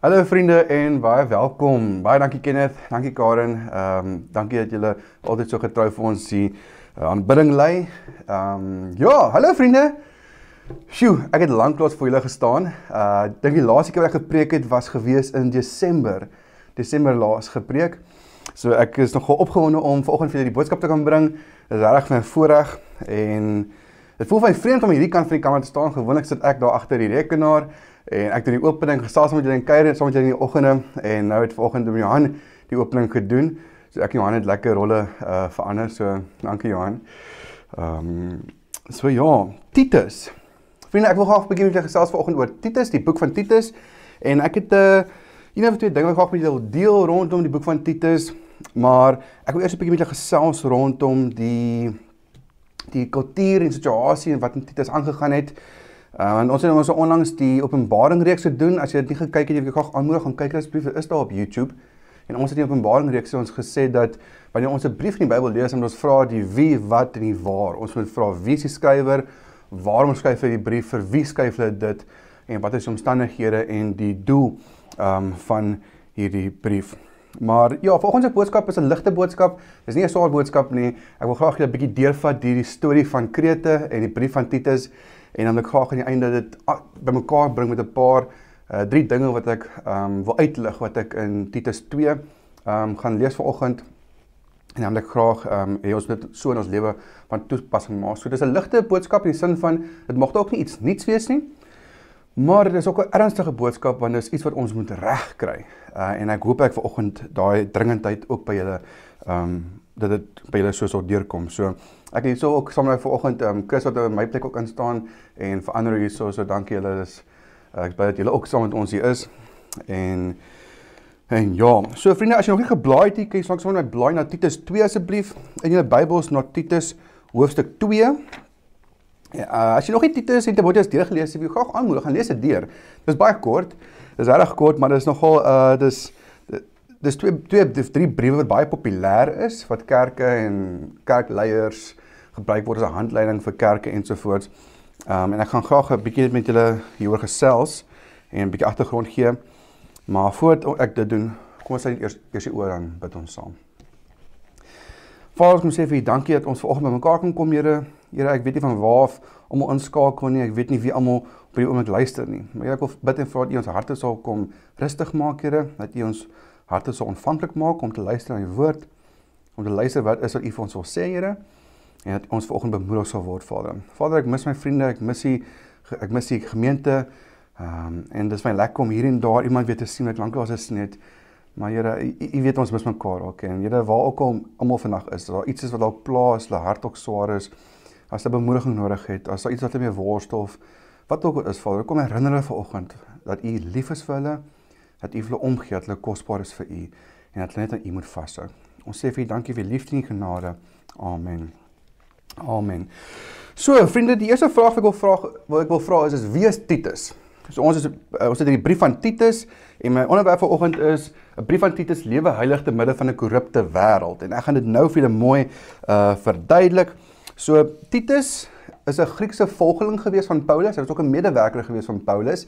Hallo vriende en baie welkom. Baie dankie Kenneth, dankie Karen. Ehm um, dankie dat julle altyd so getrou vir ons die uh, aanbidding lei. Ehm um, ja, hallo vriende. Sjoe, ek het lanklaas vir julle gestaan. Uh dink die laaste keer wat ek gepreek het was gewees in Desember. Desember laas gepreek. So ek is nogal opgewonde om vanoggend vir julle die boodskap te kan bring. Dit is reg my voorreg en dit voel vir my vreemd om hierdie kant van die kamer te staan. Gewoonlik sit ek daar agter die rekenaar En ek het die opening gesels met julle in kuier saam met julle in die oggende en nou het vanoggend met Johan die opening gedoen. So ek en Johan het lekker rolle uh verander. So dankie Johan. Ehm um, so ja, Titus. Vriende, ek wil graag begin met julle gesels vanoggend oor Titus, die boek van Titus. En ek het 'n uh, een of twee dinge wat ek graag met julle wil deel rondom die boek van Titus, maar ek wil eers 'n bietjie met julle gesels rondom die die kultuur en situasie en wat in Titus aangegaan het. Uh, en ons het ons onlangs die Openbaring reeks gedoen. As jy dit nie gekyk het nie, ek graag aanmoedig om kyk asseblief. Is daar op YouTube. En ons het die Openbaring reeks ons gesê dat wanneer ons 'n brief in die Bybel lees, moet ons vra die wie, wat en die waar. Ons moet vra wie is die skrywer? Waarom skryf hy die brief? Vir wie skryf hy dit? En wat is die omstandighede en die doel um van hierdie brief? Maar ja, volgens se boodskap is 'n ligte boodskap. Dis nie 'n swaar boodskap nie. Ek wil graag julle 'n bietjie deurvat hierdie storie van Krete en die brief van Titus en dan wil ek graag aan die einde dit bymekaar bring met 'n paar uh drie dinge wat ek ehm um, wil uitlig wat ek in Titus 2 ehm um, gaan lees vanoggend. En dan wil ek graag ehm um, hê ons moet so in ons lewe van toepassing maak. So dis 'n ligte boodskap in die sin van dit mag dalk nie iets niets wees nie. Maar dit is ook 'n ernstige boodskap want dit is iets wat ons moet regkry. Uh en ek hoop ek vanoggend daai dringendheid ook by julle ehm um, dat dit by julle so sou deurkom. So ek het hierso ook saam met vanoggend um, Chris wat in my plek ook instaan en vir ander hierso so dankie julle is uh, ek baie dat julle ook saam met ons hier is. En en ja, so vriende as jy nog nie geblaai het, kan jy langs my blaai na Titus 2 asseblief in julle Bybels na Titus hoofstuk 2. Ja, uh, as jy nog nie Titus en Timoteus deurgelees het, wil ek graag aanmoedig gaan lees dit deur. Dit is baie kort. Dit is regtig kort, maar dit is nogal uh dis dis twee twee drie briewe wat baie populêr is wat kerke en kerkleiers gebruik word as 'n handleiding vir kerke ensovoorts. Um, en ek gaan graag 'n bietjie met julle hieroor gesels en 'n bietjie agtergrond gee. Maar voordat ek dit doen, kom ons net eers eers die oor aan bid ons saam. Vader, moet sê vir U dankie dat ons vanoggend bymekaar kan kom, Here. Here, ek weet nie van waar af om ons inskakel nie. Ek weet nie wie almal op hierdie oomblik luister nie. Maar Here, ek wil bid en vra dat U ons harte sal kom rustig maak, Here, dat U ons harte sal ontvanklik maak om te luister na U woord, om te luister wat is wat U vir ons wil sê, Here, en dat ons vanoggend bemoedig sal word, Vader. Vader, ek mis my vriende, ek mis die ek mis die gemeente. Ehm um, en dit is my lekker om hier en daar iemand weer te sien wat lanklaas is net. Maar Here, U weet ons mis mekaar ook en Here, waar ook al almal vandag is, daar iets is wat dalk pla, is hulle hart ook swaar is, as hulle bemoediging nodig het, as daar iets wat hulle mee worstel of wat ook al is, Vader, kom herinner hulle vanoggend dat U lief is vir hulle dat U hulle omgee, dat hulle kosbaar is vir U en dat hulle net aan U moet vashou. Ons sê vir U dankie vir liefde en genade. Amen. Amen. So, vriende, die eerste vraag wat ek wil vra, wat ek wil vra is is wie is Titus? So ons is uh, ons het hierdie brief van Titus en my onderwerp vanoggend is 'n brief van Titus lewe heilig te midde van 'n korrupte wêreld en ek gaan dit nou vir julle mooi uh verduidelik. So Titus is 'n Griekse volgeling gewees van Paulus. Hy was ook 'n medewerker gewees van Paulus.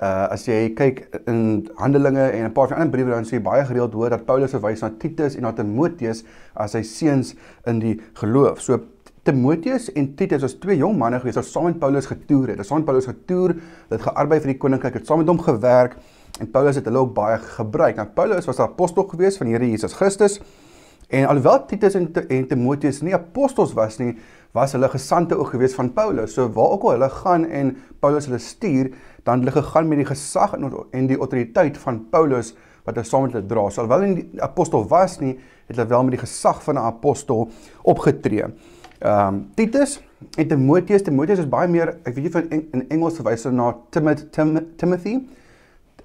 Uh as jy kyk in Handelinge en 'n paar van ander briewe dan sê jy baie gereeld hoor dat Paulus verwys na Titus en na Timoteus as sy seuns in die geloof. So Timoteus en Titus was twee jong manne gewees wat saam met Paulus getoer het. Hulle saam met Paulus getoer, het gearbei vir die koninkryk, het saam met hom gewerk en Paulus het hulle ook baie gebruik. Nou Paulus was 'n apostel gewees van die Here Jesus Christus. En alhoewel Titus en, en Timoteus nie apostels was nie, was hulle gesande ook gewees van Paulus. So waar ook al hulle gaan en Paulus hulle stuur, dan hulle gegaan met die gesag en die autoriteit van Paulus wat hy saam met hulle dra. So alhoewel hy nie apostel was nie, het hulle wel met die gesag van 'n apostel opgetree. Ehm um, Titus en Timoteus, Timoteus is baie meer, ek weet nie van in Engels verwys na Timothy, Tim, Timothy.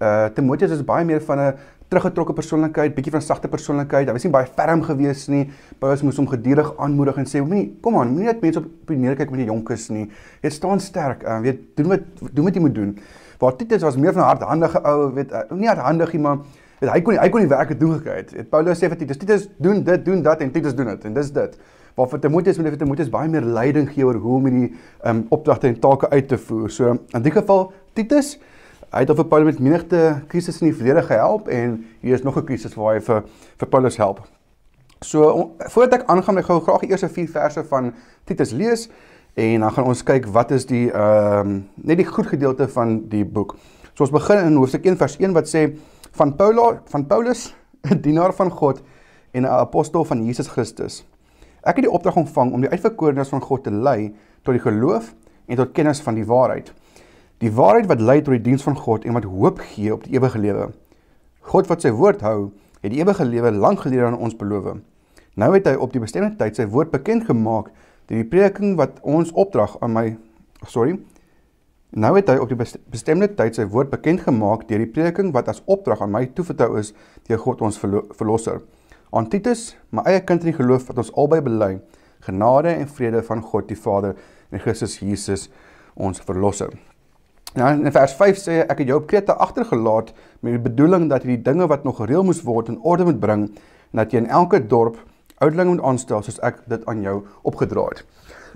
Uh Timoteus is baie meer van 'n teruggetrokke persoonlikheid, bietjie van sagte persoonlikheid. Hy was nie baie ferm gewees nie. Paulus moes hom gedurig aanmoedig en sê, "Moenie, kom aan, moenie net mense op op neer kyk met die jonkes nie. Jy staan sterk. Uh, weet, doen wat doen wat jy moet doen." Waar Titus was meer van 'n hardhandige ou, weet, uh, nie hardhandig nie, maar weet, hy kon nie, hy kon nie werk doen gekry het. Paulus sê vir Titus, "Titus, doen dit, doen dat en Titus doen dit." En dis dit. Waar vir Timoteus moet vir Timoteus baie meer leiding gee oor hoe om hierdie um, opdragte en take uit te voer. So in die geval Titus Hy het al vir Paulus met menigte krisisse in die verlede gehelp en hier is nog 'n krisis waar hy vir vir Paulus help. So voordat ek aangaan, ek gou graag die eerste 4 verse van Titus lees en dan gaan ons kyk wat is die ehm um, net die goed gedeelte van die boek. So ons begin in hoofstuk 1 vers 1 wat sê van Paulus van Paulus, 'n dienaar van God en 'n apostel van Jesus Christus. Ek het die opdrag ontvang om die uitverkorenes van God te lei tot die geloof en tot kennis van die waarheid. Die waarheid wat lei tot die diens van God en wat hoop gee op die ewige lewe. God wat sy woord hou, het die ewige lewe lank gelede aan ons beloof. Nou het hy op die bestemde tyd sy woord bekend gemaak deur die prediking wat ons opdrag aan my sorry. Nou het hy op die bestemde tyd sy woord bekend gemaak deur die prediking wat as opdrag aan my toevertrou is deur God ons verlosser. Aan Titus, my eie kind in die geloof wat ons albei bely, genade en vrede van God die Vader en Christus Jesus ons verlosser. Nou in vers 5 sê ek het jou op Krete agtergelaat met die bedoeling dat jy die dinge wat nog gereël moes word in orde moet bring en dat jy in elke dorp ouderlinge moet aanstel soos ek dit aan jou opgedra het.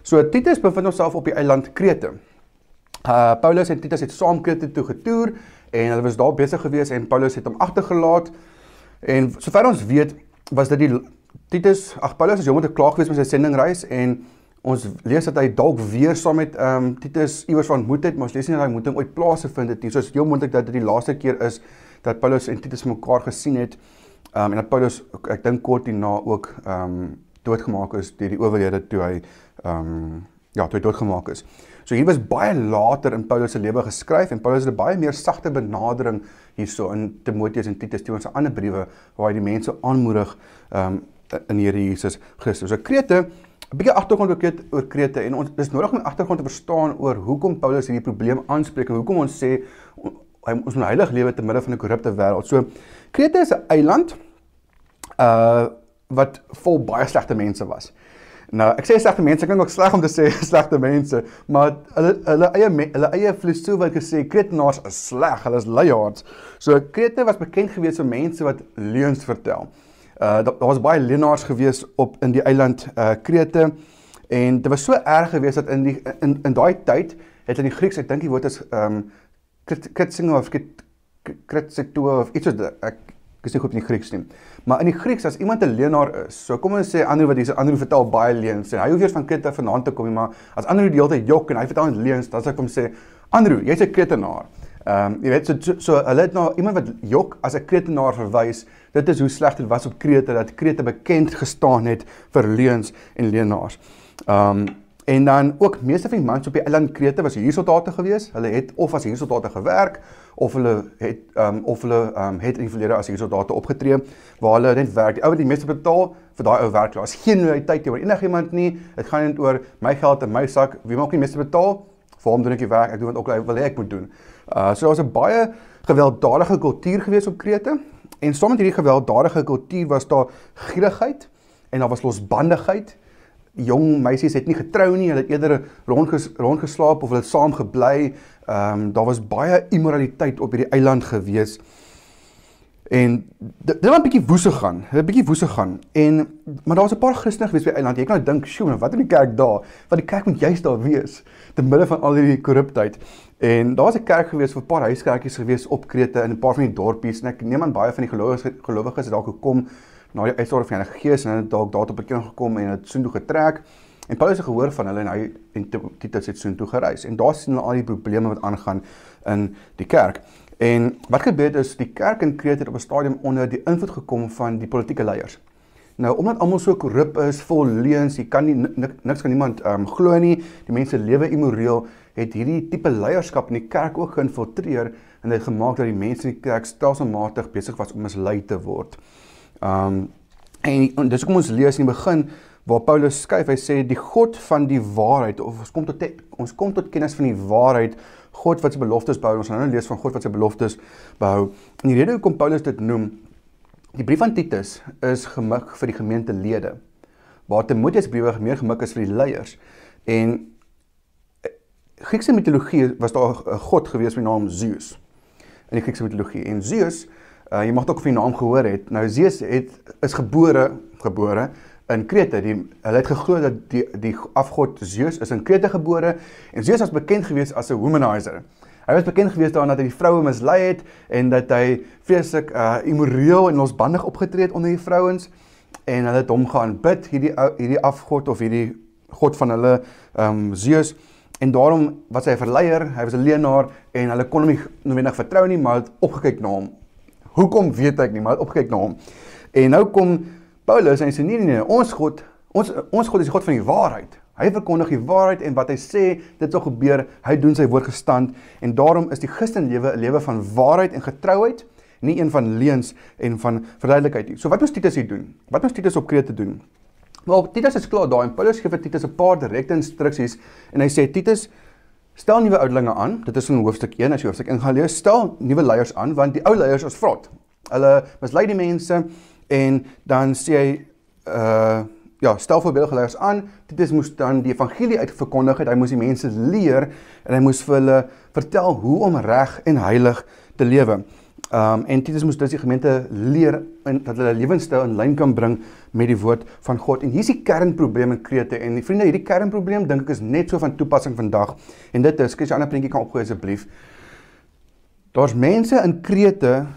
So Titus bevind homself op die eiland Krete. Uh Paulus en Titus het saam Krete toe getoer en hulle was daar besig gewees en Paulus het hom agtergelaat. En sover ons weet, was dit die Titus, ag Paulus is jong met 'n klaag gewees met sy sendingreis en ons lees dat hy dalk weer saam met ehm um, Titus iewers van ontmoet het, maar ons lees nie dat hy ontmoeting ooit plaas gevind het nie. So is heel moontlik dat dit die laaste keer is dat Paulus en Titus mekaar gesien het. Ehm um, en dat Paulus ek dink kort hierna ook ehm um, doodgemaak is deur die owerhede toe hy ehm um, ja, toe hy doodgemaak is. So hier was baie later in Paulus se lewe geskryf en Paulus het 'n baie meer sagte benadering hierso in Timoteus en Titus teenoor sy ander briewe waar hy die mense aanmoedig um, in die Here Jesus Christus. So Krete 'n bietjie agtergrond ook oor Krete en ons dis nodig om agtergrond te verstaan oor hoekom Paulus hierdie probleem aanspreek en hoekom ons sê hy ons moet heilig lewe te midde van 'n korrupte wêreld. So Krete is 'n eiland uh wat vol baie slegte mense was. Nou, ek sê slegte mense, ek klink ook sleg om te sê slegte mense, maar hulle hulle eie hulle eie filosofie wat gesê Kretenaars is sleg, hulle is leiers. So Krete was bekend gewees vir mense wat leuns vertel. Uh daar was baie leienaars gewees op in die eiland uh Krete en dit was so erg gewees dat in die in in daai tyd het in die Grieks ek dink die woord is um kritsingo of kritsito of iets so ek is nie goed in die Grieks nie. Maar in die Grieks as iemand 'n leienaar is, so kom ons sê Andrew wat hierse Andrew vertel baie leuns en hy hoef eers van Krete vanaand te kom nie, maar as Andrew die hele tyd jok en hy vertel net leuns, dan sê ek hom sê Andrew, jy's 'n Kretenaar. Ehm um, jy weet so so, so hulle het nou iemand wat jok as 'n Kretenaar verwys. Dit is hoe sleg dit was op Krete dat Krete bekend gestaan het vir leuns en leenaars. Ehm um, en dan ook meeste van die mans op die eiland Krete was hier soldate gewees. Hulle het of as hier soldate gewerk of hulle het ehm um, of hulle ehm um, het in die verlede as hier soldate opgetree waar hulle net werk. Die ou wat die meeste betaal vir daai ou werk. Daar's geen loyaliteit teenoor enigiemand nie. Dit gaan net oor my geld in my sak. Wie maak die meeste betaal? Hom doen ek die werk. Ek doen wat ook wil hê ek moet doen. Uh so daar was 'n baie gewelddadige kultuur gewees op Krete en saam met hierdie gewelddadige kultuur was daar gierigheid en daar was losbandigheid. Jong meisies het nie getrou nie, hulle het eerder rondges, rondgeslaap of hulle saam gebly. Ehm um, daar was baie immoraliteit op hierdie eiland gewees. En dit het 'n bietjie woese gaan. Het 'n bietjie woese gaan. En maar daar was 'n paar Christene gewees by die eiland. Jy kan nou dink, "Sjoe, wat in die kerk daar? Want die kerk moet juist daar wees te midde van al hierdie korruptheid." En daar was 'n kerk gewees vir 'n paar huiskerkies gewees op Krete in 'n paar van die dorpies en ek neem aan baie van die gelowiges gelowiges het dalk gekom na die uitstorting van die Heilige Gees en hulle het dalk daar tot bekering gekom en het soontoe getrek. En Paulus het gehoor van hulle en hy en Titus het soontoe gereis. En daar sien hulle al die probleme wat aangaan in die kerk. En wat gebeur is die kerk in Krete het op 'n stadium onder die invloed gekom van die politieke leiers. Nou omdat almal so korrup is, vol leuns, jy kan nie niks kan niemand ehm um, glo nie. Die mense lewe immoreel het hierdie tipe leierskap in die kerk ook geïnfiltreer en dit gemaak dat die mense in die kerk stelselmatig besig was om mislei te word. Um en, en dis hoekom ons lees in die begin waar Paulus skryf, hy sê die God van die waarheid of ons kom tot ons kom tot kennis van die waarheid, God wat sy beloftes behou. Ons gaan nou lees van God wat sy beloftes behou. En die rede hoekom Paulus dit noem, die brief aan Titus is gemik vir die gemeentelede. Waar Timoteus briewe meer gemik is vir die leiers. En Griekse mitologie was daar 'n god gewees met die naam Zeus. In die Griekse mitologie en Zeus, uh, jy mag dalk van die naam gehoor het. Nou Zeus het is gebore gebore in Krete. Die hulle het geglo dat die die afgod Zeus is in Krete gebore en Zeus was bekend gewees as 'n womanizer. Hy was bekend gewees daarna dat hy die vroue mislei het en dat hy vreeslik uh immoreel en losbandig opgetree het onder die vrouens en hulle het hom gaan bid hierdie hierdie afgod of hierdie god van hulle ehm um, Zeus en daarom was hy 'n verleier, hy was 'n leenaar en hulle kon hom nie noodwendig vertrou nie, maar het opgekyk na hom. Hoekom weet ek nie, maar het opgekyk na hom. En nou kom Paulus en hy sê nee nee nee, ons God, ons ons God is die God van die waarheid. Hy verkondig die waarheid en wat hy sê, dit sal gebeur. Hy doen sy woord gestand en daarom is die Christenlewe 'n lewe van waarheid en getrouheid, nie een van leuns en van verduidelikheid nie. So wat moet Titus hier doen? Wat moet Titus op Krete doen? Wel, Titus is klaar daar en Paulus gee vir Titus 'n paar direkte instruksies en hy sê Titus stel nuwe ouderlinge aan. Dit is in hoofstuk 1 as jy hoofstuk 1 gaan lees. Stel nuwe leiers aan want die ou leiers is vrot. Hulle mislei die mense en dan sê hy uh ja, stel voorbeeldige leiers aan. Titus moes dan die evangelie uitverkondig het. Hy moes die mense leer en hy moes vir hulle vertel hoe om reg en heilig te lewe. Um en Titus moes dus die gemeente leer en dat hulle lewenstyl in lyn kan bring met die woord van God. En hier's die kernprobleem in Krete en die vriende, hierdie kernprobleem dink ek is net so van toepassing vandag. En dit is, jy 'n ander prentjie kan opgooi asseblief. Daar's mense in Krete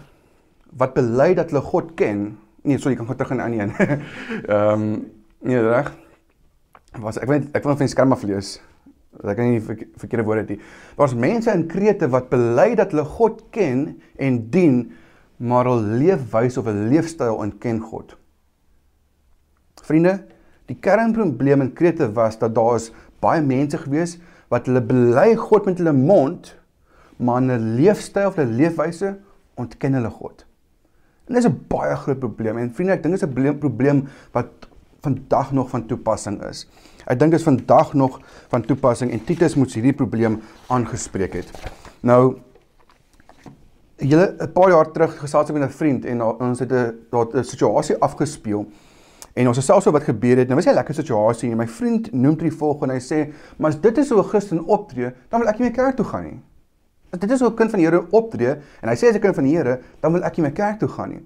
wat bely dat hulle God ken. Nee, sorry, ek kan gou terug aan een. Ehm um, Nee, reg. Was ek weet ek wil van die skerm af lees. Ek kan nie verkeerde woorde hê. Daar's mense in Krete wat bely dat hulle God ken en dien, maar hulle leefwys of 'n leefstyl ontken God. Vriende, die kernprobleem in Krete was dat daar is baie mense gewees wat hulle bely God met hulle mond, maar in 'n leefstyl of 'n leefwyse ontken hulle God. En dis 'n baie groot probleem en vriende, ek dink dit is 'n probleem wat vandag nog van toepassing is. Ek dink dit is vandag nog van toepassing en Titus moet hierdie probleem aangespreek het. Nou julle 'n paar jaar terug gesels met 'n vriend en ons het 'n daar 'n situasie afgespeel. En ons het selfs wat gebeur het. Nou was 'n lekker situasie en my vriend noem dit die volgende. Hy sê, "Maar as dit is hoe 'n Christen optree, dan wil ek nie meer kerk toe gaan nie." As dit is hoe 'n kind van die Here optree en hy sê as 'n kind van die Here, dan wil ek nie meer kerk toe gaan nie.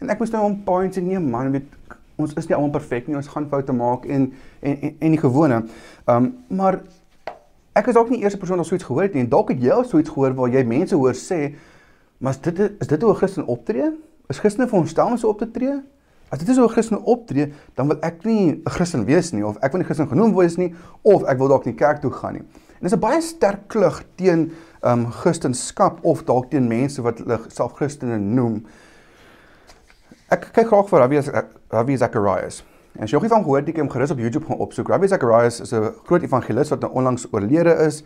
En ek moes nou hom points en nee man, weet ons is nie almal perfek nie. Ons gaan foute maak en en en, en die gewone. Ehm um, maar ek is ook nie die eerste persoon wat so iets gehoor het nie. En dalk het jy al so iets gehoor waar jy mense hoor sê, "Maar is dit is dit hoe 'n Christen optree? Is Christene veronderstel om so op te tree?" As dit is hoe 'n Christen optree, dan wil ek nie 'n Christen wees nie of ek wil nie Christen genoem word nie of ek wil dalk nie kerk toe gaan nie. En dis 'n baie sterk klug teen ehm um, Christendom of dalk teen mense wat hulle self Christene noem. Ek kyk graag vir Ravi Ravi Zacharias. En as jy nog nie van gehoor het, jy kan hom gerus op YouTube gaan opsoek. Ravi Zacharias is 'n groot evangelis wat nou onlangs oorlede is.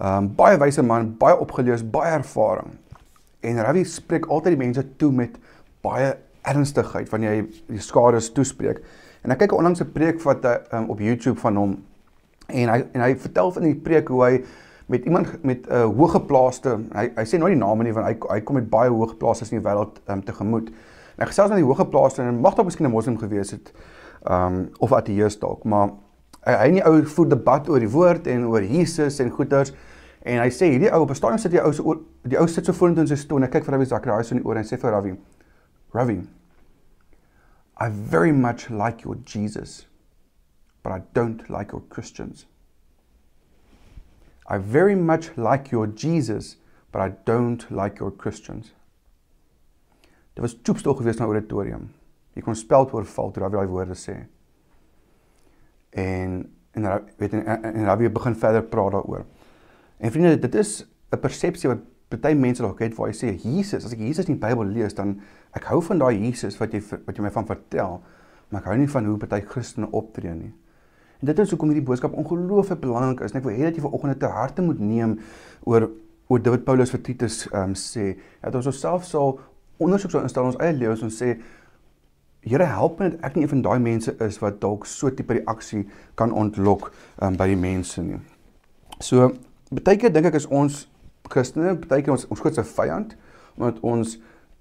Um baie wyse man, baie opgelees, baie ervaring. En Ravi spreek altyd die mense toe met baie ernstigheid wanneer hy die skades toespreek. En ek kyk 'n onlangse preek wat hy um, op YouTube van hom en hy en hy vertel van die preek hoe hy met iemand met 'n uh, hoëgeplaaste hy hy sê nooit die name nie want hy hy kom met baie hoëgeplaastes in die wêreld um, tegemoet. En ek gesels met die hoë geplaaste en mag dalk miskien 'n moslim gewees het. Um of ateïs dalk, maar hy hy nie ou voer debat oor die woord en oor Jesus en goeters en hy sê hierdie ou op 'n stadium sit die ou se die ou sit so vorentoe in sy stoel en ek kyk vir Ravi Zacharias in die oor en sê vir Ravi Ravi I very much like your Jesus but I don't like your Christians. I very much like your Jesus but I don't like your Christians. Dit was toepstil geweest na auditorium. Jy kon speld oorval toe daai woorde sê. En en weet en, en, Rabbi begin verder praat daaroor. En vriende, dit is 'n persepsie wat party mense dalk het waar hy sê Jesus, as ek Jesus in die Bybel lees, dan ek hou van daai Jesus wat jy wat jy my van vertel, maar ek hou nie van hoe party Christene optree nie. En dit is hoekom hierdie boodskap ongelooflik belangrik is. En ek wil hê dat jy vanoggend te harte moet neem oor oor David Paulus vir Titus ehm um, sê dat ons osself sal ondersoek sou instel ons eie lewens en sê Here help my dat ek nie een van daai mense is wat dalk so tipe reaksie kan ontlok um, by die mense nie. So baie keer dink ek is ons Christene, baie keer ons ons grootste vyand omdat ons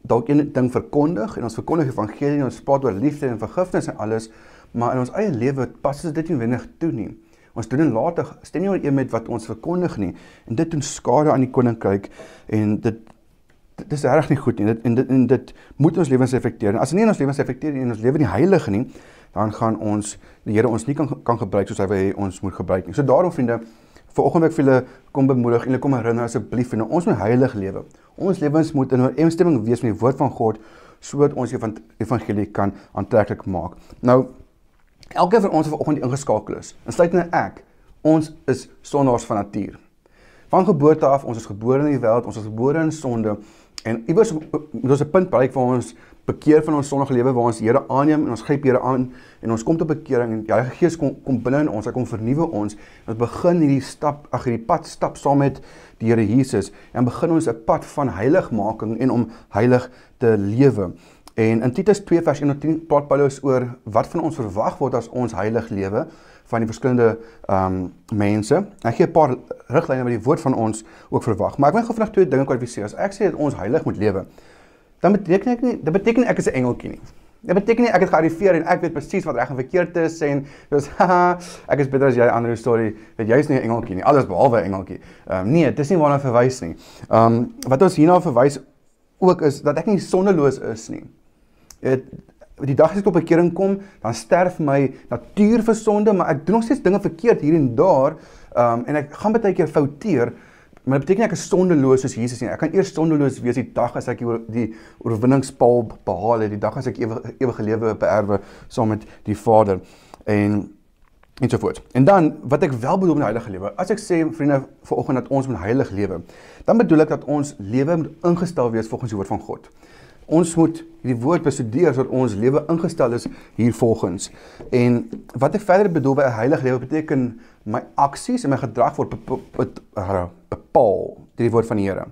dalk een ding verkondig en ons verkondig evangelie en ons praat oor liefde en vergifnis en alles, maar in ons eie lewe pas dit nie wenig toe nie. Ons doen en later stem nie ooreen met wat ons verkondig nie en dit doen skade aan die koninkryk en dit dit is reg nie goed nie. Dit en dit en dit moet ons lewens effekteer. En as dit nie ons lewens effekteer nie en ons lewe nie heilig nie, dan gaan ons die Here ons nie kan kan gebruik soos hy wil hê ons moet gebruik nie. So daarom vriende, Vanoggend ek vir julle kom bemoedig en julle kom herinner asseblief en ons moet heilig lewe. Ons lewens moet in ooreenstemming wees met die woord van God sodat ons die evangelie kan aantreklik maak. Nou elkeen van ons wat vanoggend ingeskakel is, insluitende ek, ons is sondaars van natuur. Van geboorte af, ons is gebore in die wêreld, ons is gebore in sonde en iewers moet ons 'n punt bereik waar ons bekeer van ons sondige lewe waar ons Here aanneem en ons gryp Here aan en ons kom tot bekering en die Heilige Gees kom kom binne in ons, hy kom vernuwe ons ons begin hierdie stap, ag hierdie pad stap saam met die Here Jesus en begin ons 'n pad van heiligmaking en om heilig te lewe. En in Titus 2 vers 1 tot 10 praat Paulus oor wat van ons verwag word as ons heilig lewe van die verskillende ehm um, mense. Hy gee 'n paar riglyne wat die woord van ons ook verwag. Maar ek wil gou vinnig twee dinge kwalifiseer. As ek sê dat ons heilig moet lewe, dan beteken ek nie dit beteken ek is 'n engeltjie nie. Dit beteken nie ek het gearriveer en ek weet presies wat reg en verkeerd is en dis haha ek is beter as jy ander storie weet jy is nie 'n engeltjie nie alles behalwe 'n engeltjie. Ehm um, nee, dit is nie waarna verwys nie. Ehm um, wat ons hierna verwys ook is dat ek nie sondeloos is nie. Dit die dag as ek tot bekering kom, dan sterf my natuur vir sonde, maar ek doen nog steeds dinge verkeerd hier en daar. Ehm um, en ek gaan baie keer fouteer, Maar dit beteken ek is sondeloos soos Jesus nie. Ek kan eers sondeloos wees die dag as ek die oorwinningspaal behaal het, die dag as ek ewige ewige lewe beerwe saam met die Vader en en so voort. En dan wat ek wel bedoel met heilige lewe, as ek sê vriende vanoggend dat ons moet heilig lewe, dan bedoel ek dat ons lewe moet ingestel wees volgens die woord van God. Ons moet hierdie woord bestudeer sodat ons lewe ingestel is hier volgens. En wat ek verder bedoel by 'n heilige lewe beteken my aksies en my gedrag word bepaal deur die woord van die Here.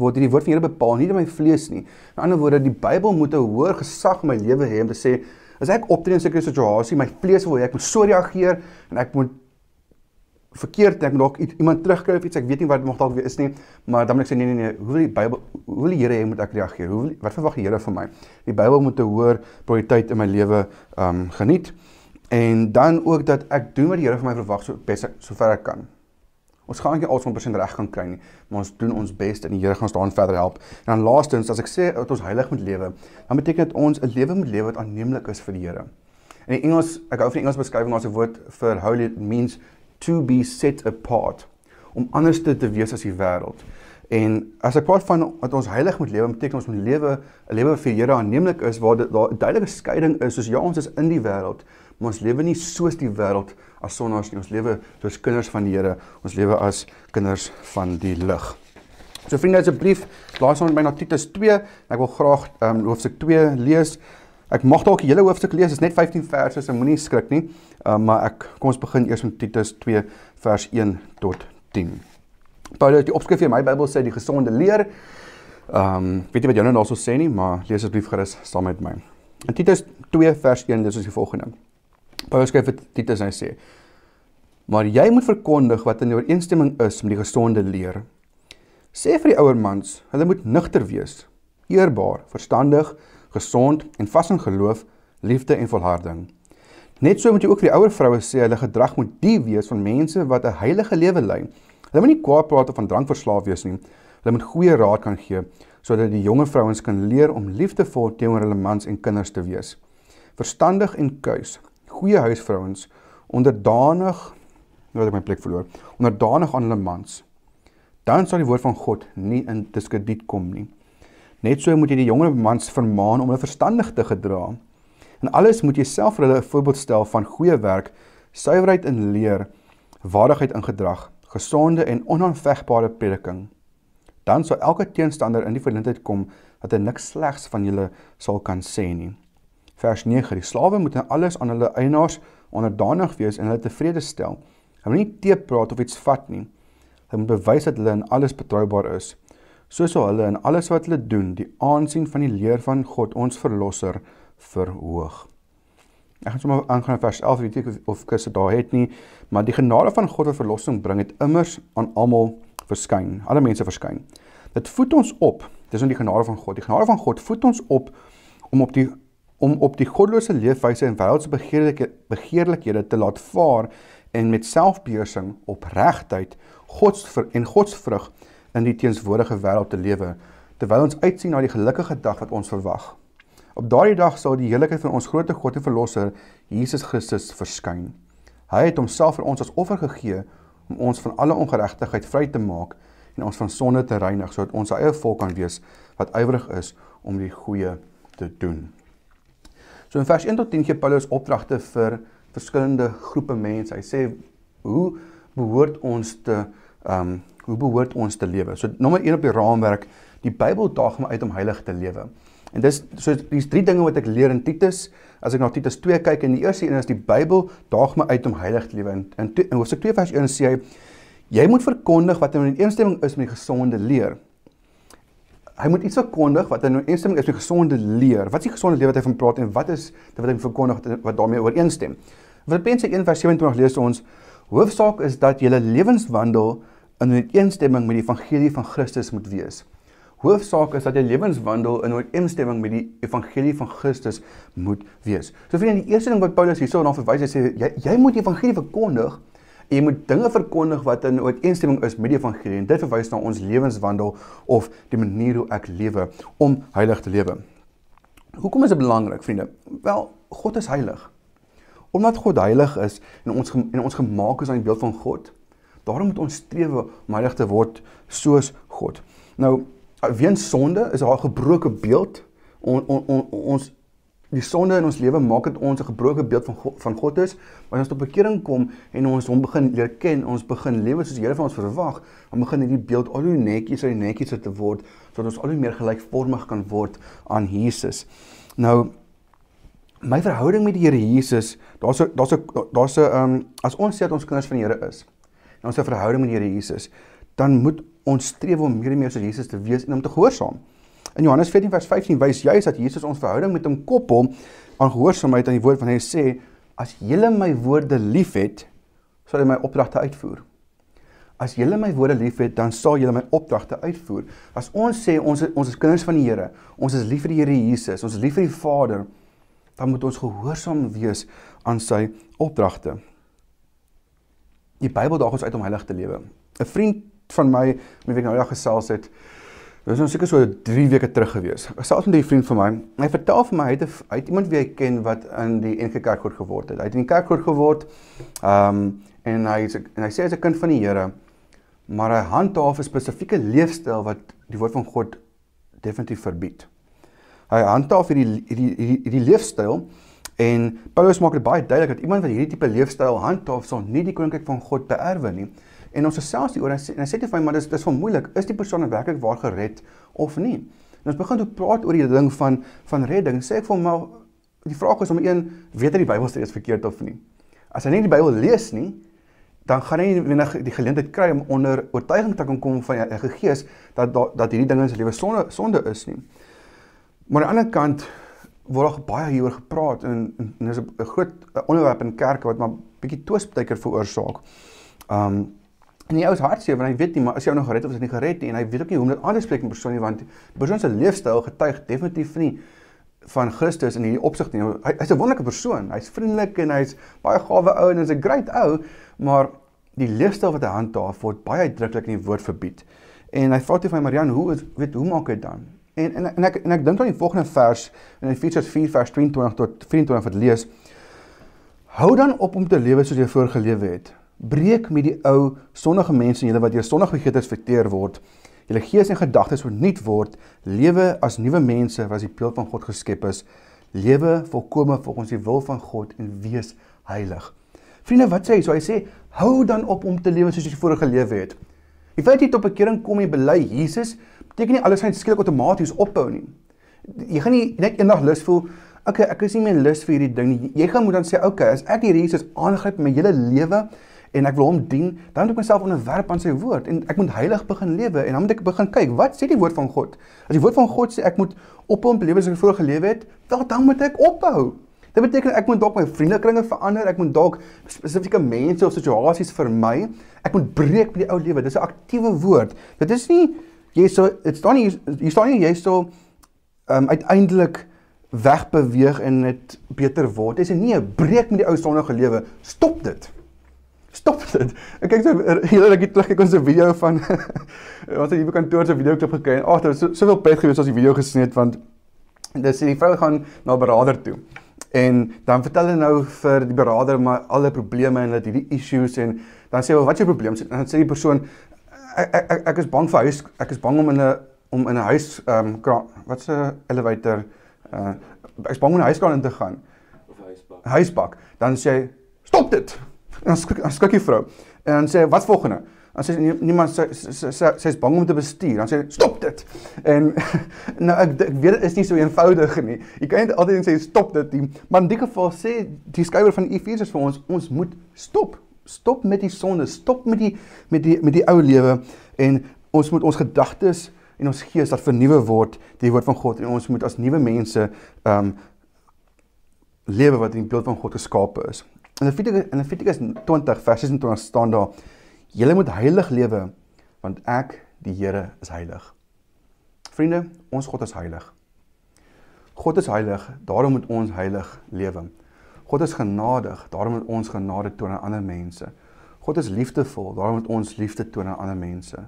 Word deur die woord van die Here bepaal, nie deur my vlees nie. In ander woorde, die Bybel moet 'n hoër gesag in my lewe hê om te sê as ek optree in sekere situasie, my vlees wil hê ek moet so reageer en ek moet verkeerd ek moet dalk iemand terugkry of iets ek weet nie wat dit mag dalk wees nie maar dan moet ek sê nee nee nee hoe wil die Bybel hoe wil die Here hê moet ek reageer hoe wil, wat verwag die Here van my die Bybel moet 'n hoër prioriteit in my lewe um geniet en dan ook dat ek doen wat die Here van my verwag so bes sover ek kan. Ons gaan nie alsvoor 100% reg kan kry nie, maar ons doen ons bes en die Here gaan ons daarin verder help. En dan laastens, as ek sê dat ons heilig moet lewe, dan beteken dit ons 'n lewe moet lewe wat aanneemlik is vir die Here. In Engels, ek hou van die Engels beskrywing as 'n woord vir holy it means to be set apart, om anders te, te wees as die wêreld. En as ek praat van dat ons heilig moet lewe, beteken ons moet lewe 'n lewe vir die Here aanneemlik is waar daar 'n duidelike skeiding is, soos ja, ons is in die wêreld, maar ons lewe nie soos die wêreld as sondaars nie. Ons lewe soos kinders van die Here. Ons lewe as kinders van die lig. So vriende, asseblief, laat ons my na Titus 2. Ek wil graag ehm um, hoofstuk 2 lees. Ek mag dalk die hele hoofstuk lees. Dit is net 15 verse, so moenie skrik nie. Ehm um, maar ek kom ons begin eers met Titus 2 vers 1 tot 10. Paulus, die opskrif in my Bybel sê die gesonde leer. Ehm um, weet jy wat jy nou daarso sê nie, maar lees asseblief gerus saam met my. In Titus 2 vers 1 lees ons die volgende ding. Paulus skryf vir Titus en hy sê: "Maar jy moet verkondig wat in ooreenstemming is met die gesonde leer. Sê vir die ouer mans, hulle moet nugter wees, eerbaar, verstandig, gesond en vas in geloof, liefde en volharding. Net so moet jy ook vir die ouer vroue sê hulle gedrag moet die wees van mense wat 'n heilige lewe lei. Hulle moet nie kwaad praat of van drank verslaaf wees nie. Hulle moet goeie raad kan gee sodat die jonger vrouens kan leer om liefdevol teenoor hulle mans en kinders te wees. Verstandig en kuis, goeie huisvrouens onderdanig nou het ek my plek verloor onderdanig aan hulle mans dan sal die woord van God nie in diskrediet kom nie. Net so moet jy die jonger mans vermaan om hulle verstandig te gedra. En alles moet jy self vir hulle 'n voorbeeld stel van goeie werk suiwerheid in leer waardigheid in gedrag gesonde en onaanvegbare prediking. Dan sal elke teenstander in die verleentheid kom dat hy niks slegs van julle sal kan sê nie vers 9. Die slawe moet in alles aan hulle eienaars onderdanig wees en hulle tevrede stel. Hulle moet nie teepraat of iets vat nie. Hulle moet bewys dat hulle in alles betroubaar is. So sal hulle in alles wat hulle doen die aansien van die leer van God ons verlosser verhoog. Ek gaan sommer aangaan vers 11, weet ek of Chris dit daar het nie, maar die genade van God wat verlossing bring het immers aan almal verskyn. Alle mense verskyn. Dit voed ons op. Dis in die genade van God. Die genade van God voed ons op om op die om op die goddelose leefwyse en wêreldse begeerlike begeerlikhede te laat vaar en met selfbeheersing opregtheid Gods en Godsvrug in die teenswoordige wêreld te lewe terwyl ons uitsien na die gelukkige dag wat ons verwag. Op daardie dag sal die heiligheid van ons grootte God en verlosser Jesus Christus verskyn. Hy het homself vir ons as offer gegee om ons van alle ongeregtigheid vry te maak en ons van sonde te reinig sodat ons eie volk kan wees wat ywerig is om die goeie te doen. So in vers 1 tot 10 gee Paulus opdragte vir verskillende groepe mense. Hy sê hoe behoort ons te ehm um, hoe behoort ons te lewe? So nommer 1 op die raamwerk, die Bybel daag my uit om heilig te lewe. En dis so dis drie dinge wat ek leer in Titus. As ek na Titus 2 kyk en die eerste een is die Bybel daag my uit om heilig te lewe. En in, in Hoofstuk 2 vers 1 sê hy jy moet verkondig wat in ooreenstemming is met die gesonde leer. Hy moet iets verkondig wat in ooreenstemming is met gesonde leer. Wat is die gesonde leer wat hy van praat en wat is dit wat hy verkondig wat, daarmee ooreenstem? Filippense 1:27 lees ons hoofsaak is dat julle lewenswandel in ooreenstemming met die evangelie van Christus moet wees. Hoofsaak is dat jou lewenswandel in ooreenstemming met die evangelie van Christus moet wees. So vriende, die eerste ding wat Paulus hierso na verwys, hy sê jy jy moet die evangelie verkondig en jy moet dinge verkondig wat in ooreenstemming is met die evangelie. En dit verwys na ons lewenswandel of die manier hoe ek lewe om heilig te lewe. Hoekom is dit belangrik, vriende? Wel, God is heilig. Omdat God heilig is en ons en ons gemaak is aan die beeld van God, daarom moet ons streef om heilig te word soos God. Nou, weens sonde is daar 'n gebroke beeld. On, on, on, ons die sonde in ons lewe maak dit ons 'n gebroke beeld van God, van God is. Maar as ons tot bekering kom en ons hom begin leer ken, ons begin lewe soos die Here van ons verwag, dan begin hierdie beeld al hoe netjies en netjies te word sodat ons al hoe meer gelykvormig kan word aan Jesus. Nou my verhouding met die Here Jesus, daar's 'n daar's 'n daar's 'n um, as ons sê dat ons kinders van die Here is, en ons 'n verhouding met die Here Jesus, dan moet ons streef om meer en meer soos Jesus te wees en om te gehoorsaam. In Johannes 14 vers 15 wys juis dat Jesus ons verhouding met hom koppel aan gehoorsaamheid aan die woord van hy sê as julle my woorde liefhet, sal julle my opdragte uitvoer. As julle my woorde liefhet, dan sal julle my opdragte uitvoer. As ons sê ons ons is kinders van die Here, ons is lief vir die Here Jesus, ons is lief vir die Vader, dan moet ons gehoorsaam wees aan sy opdragte. Die Bybel daag ons uit om heilig te lewe. 'n Vriend van my met wie ek nou ja gesels het. Dit was nou seker so 3 weke terug gewees. Ek gesels met 'n vriend van my. Hy vertel vir my hy het, hy het iemand wie hy ken wat in die NG Kerk groot geword het. Hy het in die kerk groot geword. Ehm um, en hy en hy sê hy's 'n kind van die Here. Maar hy handhaaf 'n spesifieke leefstyl wat die woord van God definitief verbied. Hy handhaaf hierdie hierdie hierdie, hierdie leefstyl en Paulus maak dit baie duidelik dat iemand wat hierdie tipe leefstyl handhaaf sal nie die koninkryk van God beerwe nie. En ons gesels die oor en, en hy sê dit vir my maar dis dis van moeilik. Is die persoon werklik waar gered of nie? En ons begin toe praat oor die ding van van redding. Sê ek vir hom maar die vraag is om een weet hy die Bybel steeds verkeerd of nie. As hy nie die Bybel lees nie, dan gaan hy wenig die geleentheid kry om onder oortuiging te kan kom van die Heilige Gees dat, dat hierdie dinge in sy lewe sonde sonde is nie. Maar aan die ander kant word daar baie hieroor gepraat en en, en dis 'n groot onderwerp in kerke wat maar bietjie twis baie keer veroorsaak. Um En die ou is hartseer want hy weet nie maar as jy nou gered of is hy nie gered nie en hy weet ook nie hoe om dit aan te spreek met persoon nie want die persoon se leefstyl getuig definitief nie van Christus in hierdie opsig nie. Hy hy's 'n wonderlike persoon. Hy's vriendelik en hy's baie gawe ou en hy's 'n great ou, maar die leefstyl wat hy handhaaf word baie uitdruklik in die woord verbied. En hy vra toe van Marian, hoe is weet hoe maak hy dan? En en en ek en ek dink aan die volgende vers in Efesiërs 4 vers 22 tot 24 wat lees: Hou dan op om te lewe soos jy vroeër gelewe het breek met die ou sondige mense in julle wat deur sondige begeertes verteer word. Julle gees en gedagtes vernuut word, lewe as nuwe mense wat as die beeld van God geskep is, lewe volkome volgens die wil van God en wees heilig. Vriende, wat sê hy? So hy sê, hou dan op om te lewe soos jy voorheen gelewe het. Die feit jy tot bekering kom en bely Jesus, beteken nie alles gaan skielik outomaties ophou nie. Jy gaan nie net eendag lus voel, okay, ek is nie meer lus vir hierdie ding nie. Jy gaan moet dan sê, okay, as ek hierdie Jesus aangryp met my hele lewe, en ek wil hom dien, dan moet ek myself onderwerp aan sy woord en ek moet heilig begin lewe en dan moet ek begin kyk, wat sê die woord van God? As die woord van God sê ek moet ophou om te lewe soos ek vroeër gelewe het, wel dan moet ek ophou. Dit beteken ek moet dalk my vriendekringe verander, ek moet dalk spesifieke mense of situasies vermy. Ek moet breek met die ou lewe. Dis 'n aktiewe woord. Dit is nie jy so dit staan nie jy staan nie jy so um uiteindelik wegbeweeg en dit beter word. Dis nie 'n breek met die ou sondige lewe. Stop dit stop dit. Ek kyk so hele rukkie terug kyk ons 'n video van ons het hier by kantoor se video klip gekry. Ag, dit was so, soveel pet geweest as die video gesien het want dis die vrou gaan na 'n beraader toe. En dan vertel hulle nou vir die beraader maar alle probleme en dat hierdie issues en Dan sê hy, "Wat is jou probleem?" Dan sê die persoon, "Ek ek ek, is bang vir huis, ek is bang om in 'n om in 'n huis ehm um, wat se elevator uh ek is bang om in 'n huiskraan in te gaan of huisbak. huisbak. Dan sê hy, "Stop dit." Dan skrik dan skrik die vrou. En dan sê "Wat volgende?" Dan sê nie- niemand sê sy sy sy's bang om te bestuur. Dan sê "Stop dit." En nou ek ek weet dit is nie so eenvoudig nie. Jy kan net altyd sê stop dit nie. Maar in die geval sê die skrywer van Efesiërs vir ons, ons moet stop. Stop met die sonde, stop met die met die met die ou lewe en ons moet ons gedagtes en ons gees laat vernuwe word deur die woord van God en ons moet as nuwe mense ehm um, lewe wat in die beeld van God geskape is. In Levitikus in Levitikus 20 vers 26 staan daar: "Julle moet heilig lewe, want ek, die Here, is heilig." Vriende, ons God is heilig. God is heilig, daarom moet ons heilig lewe. God is genadig, daarom moet ons genade toon aan ander mense. God is liefdevol, daarom moet ons liefde toon aan ander mense.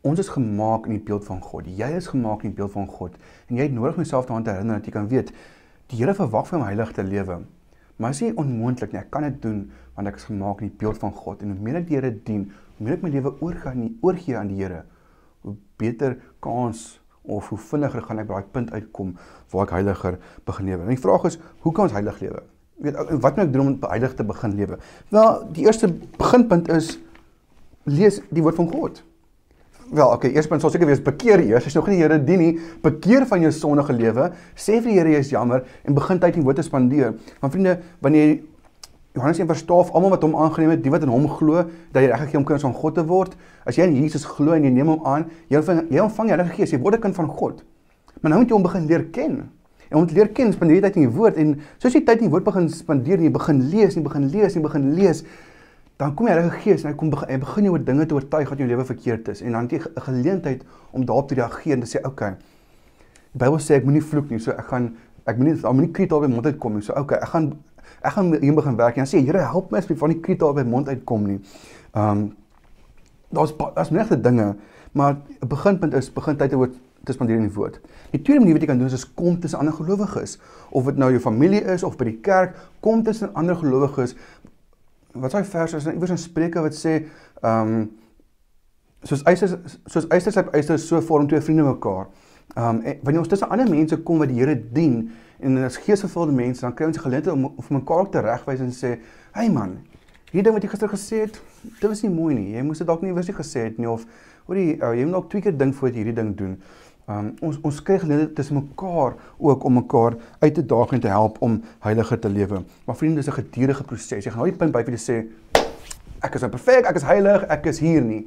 Ons is gemaak in die beeld van God. Jy is gemaak in die beeld van God en jy het nodig om jouself daaraan te herinner dat jy kan weet die Here verwag van my heilig te lewe. Maar dit is nie onmoontlik nie. Ek kan dit doen want ek is gemaak in die beeld van God en hoe meer ek die Here dien, hoe meer ek my lewe oorgee aan die oorgee aan die Here, hoe beter kans of hoe vinniger gaan ek by daai punt uitkom waar ek heiliger begin lewe. En die vraag is, hoe kan ons heilig lewe? Jy weet, wat moet ek doen om heilig te begin lewe? Wel, die eerste beginpunt is lees die woord van God. Wel, okay, eerspunt sal seker wees bekeer eers. As jy nog nie die Here dien nie, bekeer van jou sondige lewe, sê vir die Here jy is jammer en begin tyd in woord te spandeer. Want vriende, wanneer jy Johannes 1 vers 12 almal wat hom aangeneem het, die wat in hom glo, dat jy reg gegee om kinders van God te word. As jy in Jesus glo en jy neem hom aan, jy ontvang jy ontvang die Heilige Gees, jy word 'n kind van God. Maar nou moet jy hom begin leer ken. En om te leer ken, spandeer jy tyd in die woord en soos jy tyd in die woord begin spandeer jy begin lees jy begin lees en jy begin lees, dan kom die Heilige Gees en hy kom begin, hy begin jou oor dinge te oortuig wat in jou lewe verkeerd is en dan het jy 'n geleentheid om daarop te reageer en te sê, "Oké. Okay, die Bybel sê ek moenie vloek nie, so ek gaan ek moenie daar moenie kriet op my mond uitkom nie. So, okay, ek gaan ek gaan hier begin werk en dan sê Here, help my asseblief van die kriet op my mond uitkom nie." Ehm um, daar's daar's menige dinge, maar 'n beginpunt is begin tyd te oor te spandeer in die woord. Die tweede manier wat jy kan doen is, is kom tussen ander gelowiges. Of dit nou jou familie is of by die kerk, kom tussen ander gelowiges wat daai vers is iewers in Spreuke wat sê ehm um, soos eisters soos eisters op eisters so vorm twee vriende mekaar. Ehm um, wanneer ons tussen ander mense kom wat die Here dien en as geesvervulde mense dan kry ons die geleentheid om of mekaar te regwys en sê, "Hey man, hierdie ding wat jy gister gesê het, dit was nie mooi nie. Jy moes dit dalk nie iewers gesê het nie of hoorie, uh, jy moet dalk twee keer dink voordat jy hierdie ding doen." Um, ons ons kry geleentheid tussen mekaar ook om mekaar uit te daag en te help om heiliger te lewe. Maar vriende, dis 'n gedurende proses. Jy gaan nooit punt by vir jy sê ek is nou perfek, ek is heilig, ek is hier nie.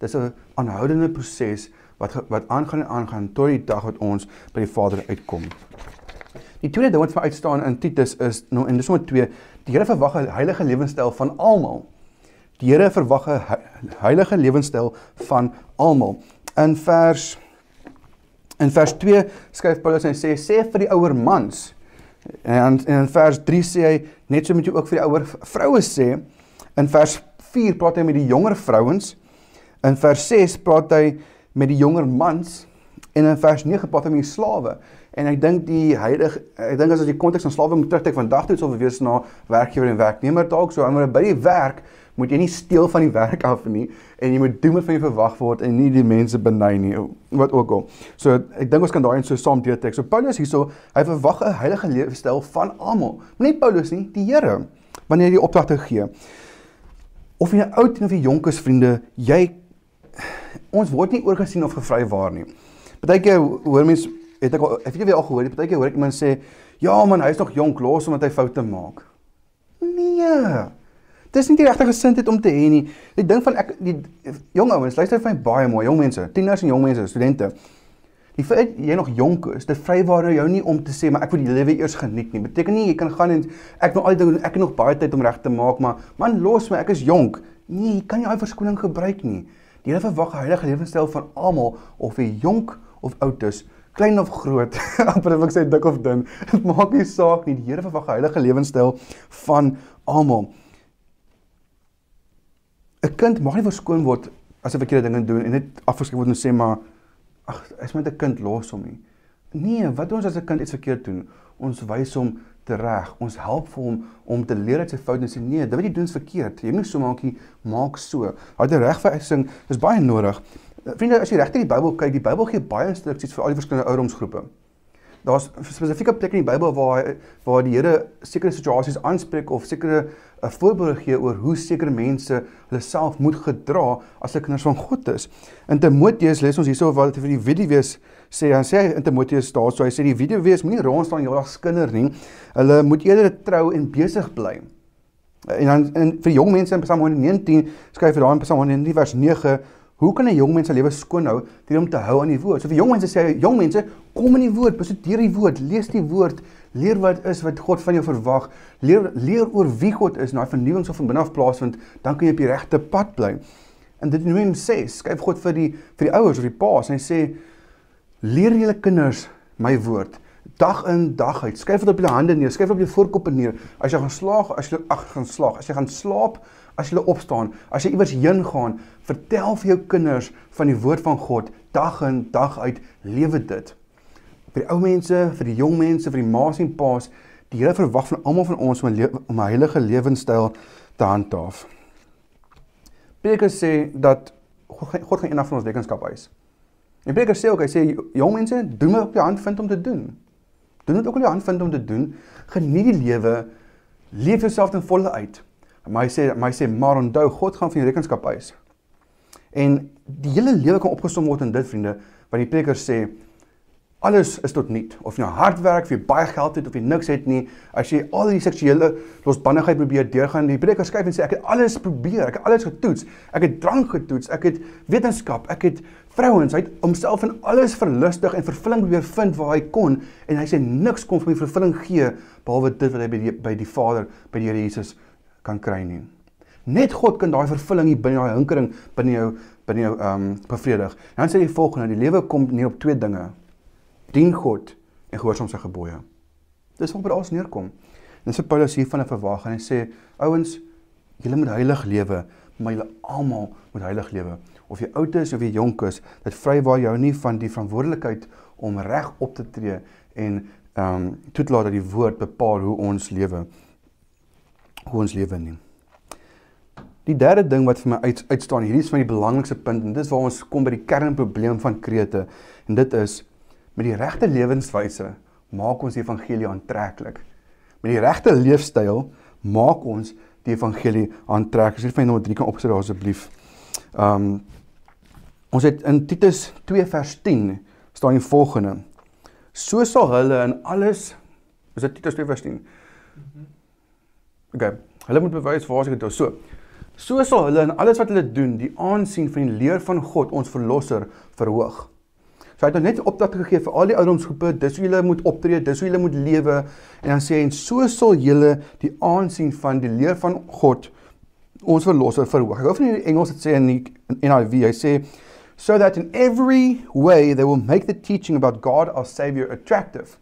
Dis 'n aanhoudende proses wat wat aangaan en aangaan tot die dag wat ons by die Vader uitkom. Die tweede ding wat vir uitstaan in Titus is nou en dis nommer 2, die Here verwag 'n heilige lewenstyl van almal. Die Here verwag 'n heilige lewenstyl van almal. In vers In vers 2 skryf Paulus en sê sê vir die ouer mans. En, en in vers 3 sê hy net so moet jy ook vir die ouer vroue sê. In vers 4 praat hy met die jonger vrouens. In vers 6 praat hy met die jonger mans en in vers 9 praat hy met die slawe. En ek dink die huidige ek dink as jy die konteks van slawe moet terugtrek vandag toe sal we wees na werkgewer en werknemer dalk so maar by die werk moet jy nie steel van die werk af nie en jy moet doen wat van jou verwag word en nie die mense beny nie wat ook al. So ek dink ons kan daai en so saam deurtrek. So Paulus hierso, hy verwag 'n heilige leefstyl van almal. Nie Paulus nie, die Here wanneer hy die opdragte gee. Of jy nou oud of jy jonk is vriende, jy ons word nie oorgesien of gevrywaar nie. Partykeer hoor mense het ek al ek weet jy al gehoor, partykeer hoor ek iemand sê, "Ja man, hy's nog jonk, los hom omdat hy foute maak." Nee. Dis nie die regte gesindheid om te hê nie. Die ding van ek die jong ouens, luister vir my baie mooi, jong mense, tieners en jong mense, studente. Die feit jy nog jonk is, dit vrywaar jou nie om te sê maar ek wil die lewe eers geniet nie. Beteken nie jy kan gaan en ek wil al die dinge ek het nog baie tyd om reg te maak, maar man los my, ek is jonk. Nee, jy kan nie daai verskoning gebruik nie. Die Here verwag 'n heilige lewenstyl van almal of jy jonk of oud is, klein of groot, amper of ek sê dik of dun. Dit maak nie saak nie. Die Here verwag 'n heilige lewenstyl van almal. 'n kind mag nie verskoon word as hy verkeerde dinge doen en net afgeskryf word en sê maar ag, is met 'n kind los hom nie. Nee, wat doen ons as 'n kind iets verkeerd doen? Ons wys hom reg. Ons help vir hom om te leer uit sy foute en sê nee, dit wat jy doen is verkeerd. Jy moet so maak, maak so. 'n regwysing, dis baie nodig. Vriende, as jy regtig die Bybel kyk, die Bybel gee baie instruksies vir al die verskillende ouderdomsgroepe. Daar's spesifieke plekke in die Bybel waar waar die Here sekere situasies aanspreek of sekere 'n voorbeeld gee oor hoe sekere mense hulle self moet gedra as hulle kinders van God is. In Timoteus lees ons hierso wat vir die weduwees sê dan sê hy in Timoteus daar so hy sê die weduwees moenie rond staan heeldag skinder nie. Hulle moet eerder trou en besig bly. En dan en vir jong mense in Psalm 119 skryf hy daar in Psalm 119 vers 9 Hoe kan 'n jong mens sy lewe skoon hou deur om te hou aan die woord? So vir jong mense sê hy, jong mense, kom in die woord, bestudeer die woord, lees die woord, leer wat is wat God van jou verwag, leer leer oor wie God is, daai vernuwing sal van binne af plaasvind, dan kan jy op die regte pad bly. En dit noem hom sê, skryf God vir die vir die ouers of die paas en hy sê leer julle kinders my woord dag in dag uit. Skryf dit op julle hande neer, skryf op jou voorkoppe neer. As jy gaan slaag, as jy ag gaan slaag, as jy gaan slaap, as jy opstaan, as jy iewers heen gaan, vertel vir jou kinders van die woord van God dag in dag uit, lewe dit. Vir die ou mense, vir die jong mense, vir die ma's en pa's, die Here verwag van almal van ons om 'n om 'n heilige lewenstyl te handhaaf. Prediker sê dat God gaan eendag van ons rekenskap eis. En Prediker sê ook hy sê jong mense, doen wat op jou hand vind om te doen. Doen dit ook op jou hand vind om te doen. Geniet die lewe. Leef jouself ten volle uit. Maar hy sê maar hy sê maar onthou God gaan van jou rekenskap eis. En die hele lewe kan opgesom word in dit vriende, wat die preker sê alles is tot nut. Of jy nou hard werk, of jy baie geld het of jy niks het nie, as jy al die seksuele losbandigheid probeer deurgaan, die preker skryf en sê ek het alles probeer, ek het alles getoets. Ek het drank getoets, ek het wetenskap, ek het vrouens, hy het homself in alles verlustig en vervulling probeer vind waar hy kon en hy sê niks kon vir my vervulling gee behalwe dit wat hy by die by die Vader, by die Here Jesus kan kry nie. Net God kan daai vervulling hier binne daai hinkering binne jou binne jou ehm um, bevredig. Dan sê hy volgende, die lewe kom neer op twee dinge. Dien God en gehoorsaam sy gebooie. Dis by alles neerkom. En wat Paulus hier van 'n verwag en sê, ouens, julle moet heilig lewe, maar julle almal moet heilig lewe. Of jy oud is of jy jonk is, dit vrywaar jou nie van die verantwoordelikheid om reg op te tree en ehm um, toelaat dat die woord bepaal hoe ons lewe hoe ons lewe nie. Die derde ding wat vir my uit, uitstaan, hierdie is van die belangrikste punt en dis waar ons kom by die kernprobleem van Krete en dit is met die regte lewenswyse maak ons die evangelie aantreklik. Met die regte leefstyl maak ons die evangelie aantreklik. As jy vir nommer 3 kan opsit asseblief. Um ons het in Titus 2 vers 10 staan die volgende. So sal hulle in alles is dit Titus 2 vers 10. Okay. Hulle moet bewys waar as ek dit so. So sal hulle in alles wat hulle doen, die aansien van die leer van God, ons verlosser, verhoog. So hy het nou net opdrag gegee vir al die ouderdomsgroepe, dis hoe julle moet optree, dis hoe julle moet lewe en dan sê hy en so sal julle die aansien van die leer van God ons verlosser verhoog. Ek hou van die Engels dit sê in die NIV, hy sê so that in every way they will make the teaching about God our savior attractive.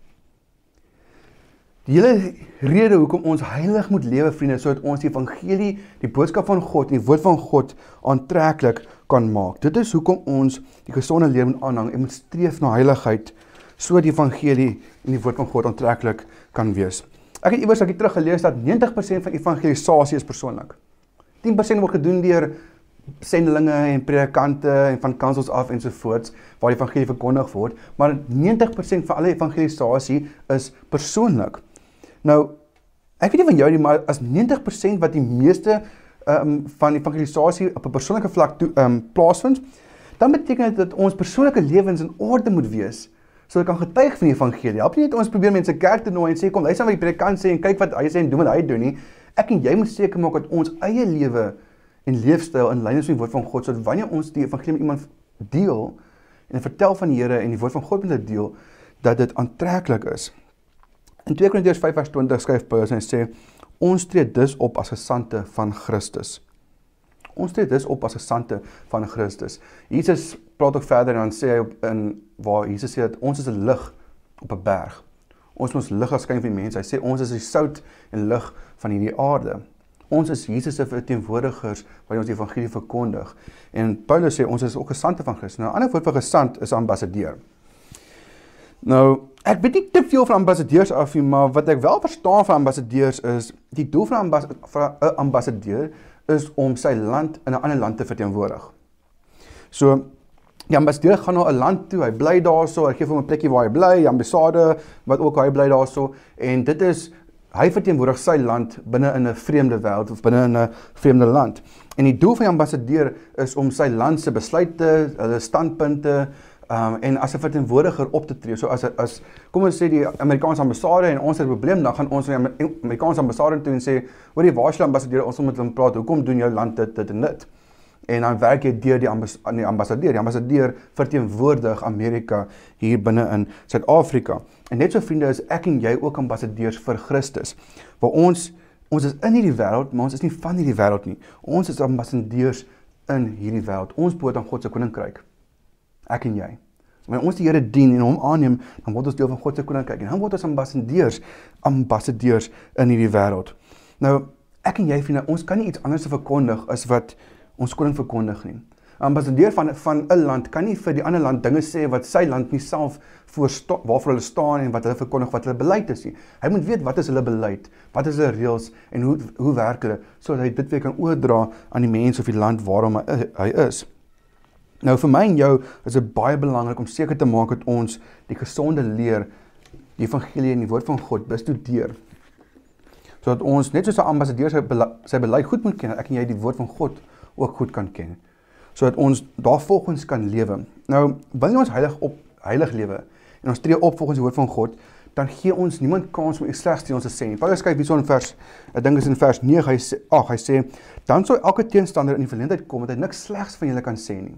Die hele rede hoekom ons heilig moet lewe, vriende, sodat ons die evangelie, die boodskap van God en die woord van God aantreklik kan maak. Dit is hoekom ons die gesonde lewe moet aanhang en moet streef na heiligheid sodat die evangelie en die woord van God aantreklik kan wees. Ek het iewers ek terug gelees dat 90% van evangelisasie is persoonlik. 10% word gedoen deur sendelinge en predikante en van kansels af ensovoorts waar die evangelie verkondig word, maar 90% van alle evangelisasie is persoonlik. Nou, ek weet nie van jou nie, maar as 90% wat die meeste um, van evangelisasie op 'n persoonlike vlak toe um, plaasvind, dan beteken dit dat ons persoonlike lewens in orde moet wees sodat kan getuig van die evangelie. Help nie net ons probeer mense kerk toe nooi en sê kom luister wat die predikant sê en kyk wat hy sê en doen wat hy doen nie. Ek en jy moet seker maak dat ons eie lewe en leefstyl in lyn is met die woord van God sodat wanneer ons die evangelie met iemand deel en vertel van die Here en die woord van God met hulle deel dat dit aantreklik is. In 2 Korintiërs 5:20 skryf Paulus en sê ons tree dus op as gesante van Christus. Ons tree dus op as gesante van Christus. Jesus praat ook verder en dan sê hy op in waar Jesus sê dat ons is 'n lig op 'n berg. Ons moet lig skyn vir die mense. Hy sê ons is die sout en lig van hierdie aarde. Ons is Jesus se verteenwoordigers wat ons die evangelie verkondig. En Paulus sê ons is ook gesante van Christus. Nou 'n ander woord vir gesant is ambassadeur. Nou, ek weet nie te veel van ambassadeurs af nie, maar wat ek wel verstaan van ambassadeurs is die doel van 'n ambas ambassadeur is om sy land in 'n ander land te verteenwoordig. So die ambassadeur gaan na 'n land toe, hy bly daarso, hy gee hom 'n plekkie waar hy bly, die ambassade wat ook hy bly daarso en dit is hy verteenwoordig sy land binne in 'n vreemde wêreld of binne in 'n vreemde land. En die doel van die ambassadeur is om sy land se besluite, hulle standpunte um en as 'n verteenwoordiger op te tree. So as as kom ons sê die Amerikaanse ambassade en ons het 'n probleem, dan gaan ons na die Amerikaanse ambassade toe en sê, "Hoor die waarskynlik ambassadeur, ons moet met hom praat. Hoekom doen jou land dit dit en dit?" En dan werk jy deur die ambas die ambassadeur. Die ambassadeur verteenwoordig Amerika hier binne in Suid-Afrika. En net so vriende is ek en jy ook ambassadeurs vir Christus. Waar ons ons is in hierdie wêreld, maar ons is nie van hierdie wêreld nie. Ons is ambassadeurs in hierdie wêreld. Ons behoort aan God se koninkryk. Ek en jy. Wanneer ons die Here dien en hom aanneem, dan word ons deel van God se koninkryk en dan word ons ambassadeurs, ambassadeurs in hierdie wêreld. Nou, ek en jy vriende, ons kan nie iets anders verkondig as wat ons koning verkondig nie. 'n Ambassadeur van van 'n land kan nie vir die ander land dinge sê wat sy land nie self voor waarvoor hulle staan en wat hulle verkondig wat hulle beleid is nie. Hy moet weet wat is hulle beleid, wat is hulle reëls en hoe hoe werk hulle sodat hy dit weer kan oordra aan die mense of die land waarom hy, hy is. Nou vir my en jou is dit baie belangrik om seker te maak dat ons die gesonde leer die evangelie en die woord van God bestudeer. Sodat ons net soos 'n ambassadeur sy bele sy beleid goed moet ken, ek en jy die woord van God ook goed kan ken. Sodat ons daarvolgens kan lewe. Nou, wanneer ons heilig op heilig lewe en ons tree op volgens die woord van God, dan gee ons niemand kans om iets slegs teen ons te sê nie. Paulus skryf hierso in vers ek dink is in vers 9 hy sê ag hy sê dan sou elke teenstander in die verleentheid kom dat hy niks slegs van julle kan sê nie.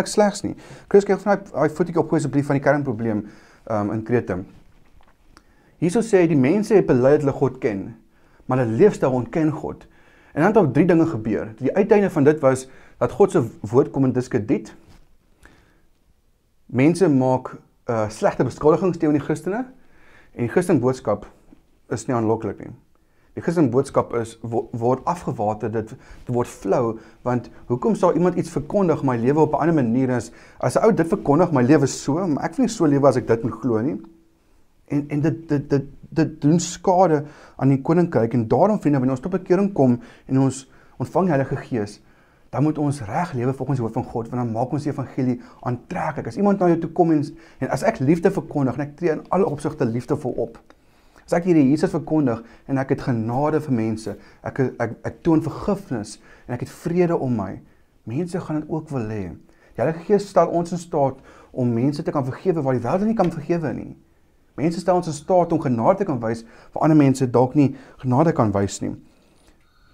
Niks slegs nie. Chris kyk van daai voetjie op asseblief van die kernprobleem um in Krete. Hierso sê hy die mense het bely dat hulle God ken, maar hulle leefstyl ontken God. En dan het ook drie dinge gebeur. Die uiteinde van dit was dat God se woord kom in diskrediet. Mense maak uh slegte beskuldigings teen die Christene en die Christen boodskap is nie aanloklik nie. Die Christen boodskap is word afgewater, dit word flou want hoekom sou iemand iets verkondig my lewe op 'n ander manier is as 'n ou dit verkondig my lewe so, maar ek wil nie so lewe as ek dit moet glo nie. En en dit dit dit dit doen skade aan die koninkryk en daarom vriende wanneer ons tot bekering kom en ons ontvang die Heilige Gees, dan moet ons reg lewe volgens die woord van God want dan maak ons die evangelie aantreklik. As iemand na jou toe kom en en as ek liefde verkondig en ek tree in alle opsigte liefdevol op, As ek hierdie Jesus verkondig en ek het genade vir mense, ek ek ek, ek toon vergifnis en ek het vrede om my, mense gaan dit ook wil hê. Die Heilige Gees stel ons in staat om mense te kan vergewe waar die wêreld nie kan vergewe nie. Mense stel ons in staat om genade te kan wys waar ander mense dalk nie genade kan wys nie.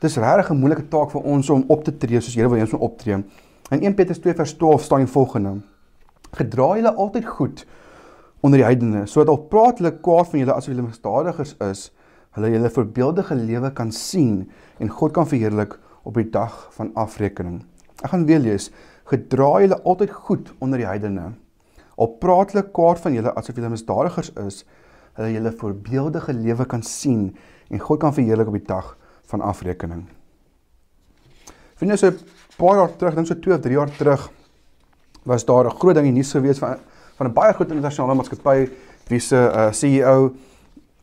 Dis regtig 'n moeilike taak vir ons om op te tree soos Here wil hê ons moet optree. In 1 Petrus 2 vers 12 staan die volgende: Gedra julle altyd goed onder die heidene, sodat al praat hulle kwaad van julle asof julle misdadigers is, hulle julle voorbeeldige lewe kan sien en God kan verheerlik op die dag van afrekening. Ek gaan weer lees: Gedra julle altyd goed onder die heidene. Al praat hulle kwaad van julle asof julle misdadigers is, hulle julle voorbeeldige lewe kan sien en God kan verheerlik op die dag van afrekening. Vriende, so 'n paar jaar terug, dink so 2 of 3 jaar terug, was daar 'n groot ding in die nuus gewees van van 'n baie groot internasionale maatskappy wie se uh, CEO